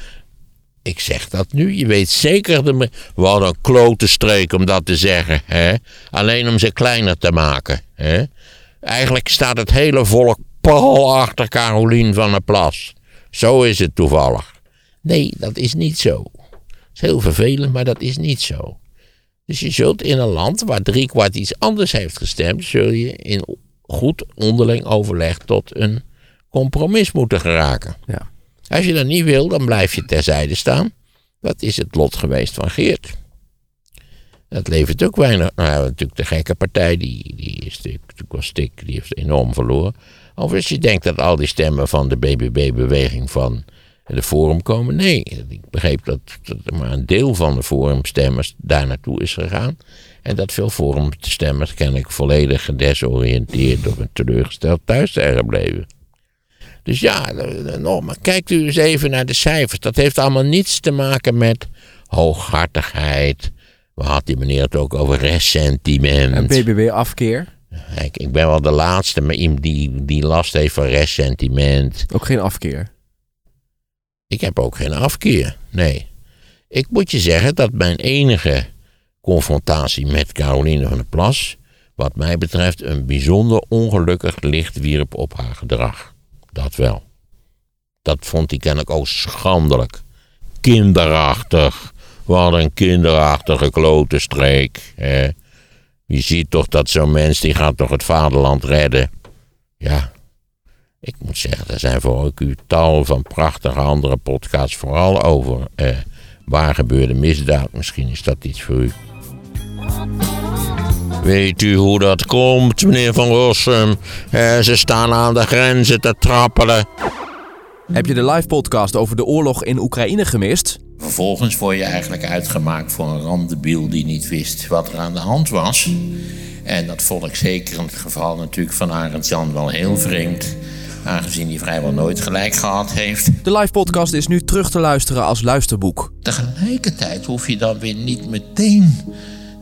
ik zeg dat nu. Je weet zeker, wat een klote streek om dat te zeggen. Hè? Alleen om ze kleiner te maken. Hè? Eigenlijk staat het hele volk pal achter Carolien van der Plas. Zo is het toevallig. Nee, dat is niet zo. Dat is heel vervelend, maar dat is niet zo. Dus je zult in een land waar driekwart iets anders heeft gestemd, zul je in goed onderling overleg tot een compromis moeten geraken. Ja. Als je dat niet wil, dan blijf je terzijde staan. Dat is het lot geweest van Geert. Dat levert ook weinig. Nou, natuurlijk de gekke partij, die, die is natuurlijk was stik, die heeft enorm verloren. Overigens, je denkt dat al die stemmen van de BBB-beweging van de Forum komen. Nee, ik begreep dat, dat maar een deel van de Forumstemmers daar naartoe is gegaan. En dat veel Forumstemmers kennelijk volledig gedesoriënteerd of teleurgesteld thuis zijn gebleven. Dus ja, nog maar kijkt u eens even naar de cijfers. Dat heeft allemaal niets te maken met hooghartigheid. We hadden die meneer het ook over ressentiment. En BBB-afkeer? Kijk, ik ben wel de laatste maar iemand die, die last heeft van ressentiment. Ook geen afkeer? Ik heb ook geen afkeer, nee. Ik moet je zeggen dat mijn enige confrontatie met Caroline van der Plas, wat mij betreft, een bijzonder ongelukkig licht wierp op haar gedrag. Dat wel. Dat vond hij kennelijk ook schandelijk. Kinderachtig. Wat een kinderachtige klote streek. Hè. Je ziet toch dat zo'n mens die gaat toch het vaderland redden. Ja, ik moet zeggen, er zijn voor ook u tal van prachtige andere podcasts, vooral over eh, waar gebeurde misdaad. Misschien is dat iets voor u. Weet u hoe dat komt, meneer Van Rossum? Eh, ze staan aan de grenzen te trappelen. Heb je de live podcast over de oorlog in Oekraïne gemist? Vervolgens word je eigenlijk uitgemaakt voor een randebiel die niet wist wat er aan de hand was. En dat vond ik zeker in het geval natuurlijk van Arend Jan wel heel vreemd. Aangezien hij vrijwel nooit gelijk gehad heeft. De live podcast is nu terug te luisteren als luisterboek. Tegelijkertijd hoef je dan weer niet meteen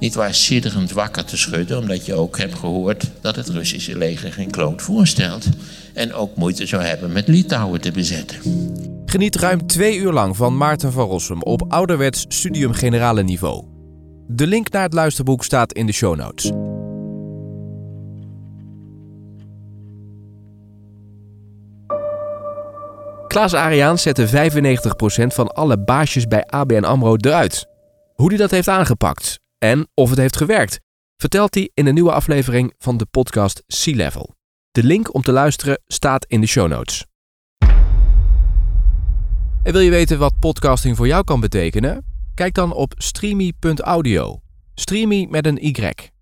niet sidderend wakker te schudden, omdat je ook hebt gehoord dat het Russische leger geen kloot voorstelt. En ook moeite zou hebben met Litouwen te bezetten. Geniet ruim twee uur lang van Maarten van Rossum op ouderwets studium generale niveau. De link naar het luisterboek staat in de show notes. Klaas Ariaan zette 95% van alle baasjes bij ABN AMRO eruit. Hoe hij dat heeft aangepakt en of het heeft gewerkt, vertelt hij in een nieuwe aflevering van de podcast Sea Level. De link om te luisteren staat in de show notes. En wil je weten wat podcasting voor jou kan betekenen? Kijk dan op streamy.audio. Streamy met een Y.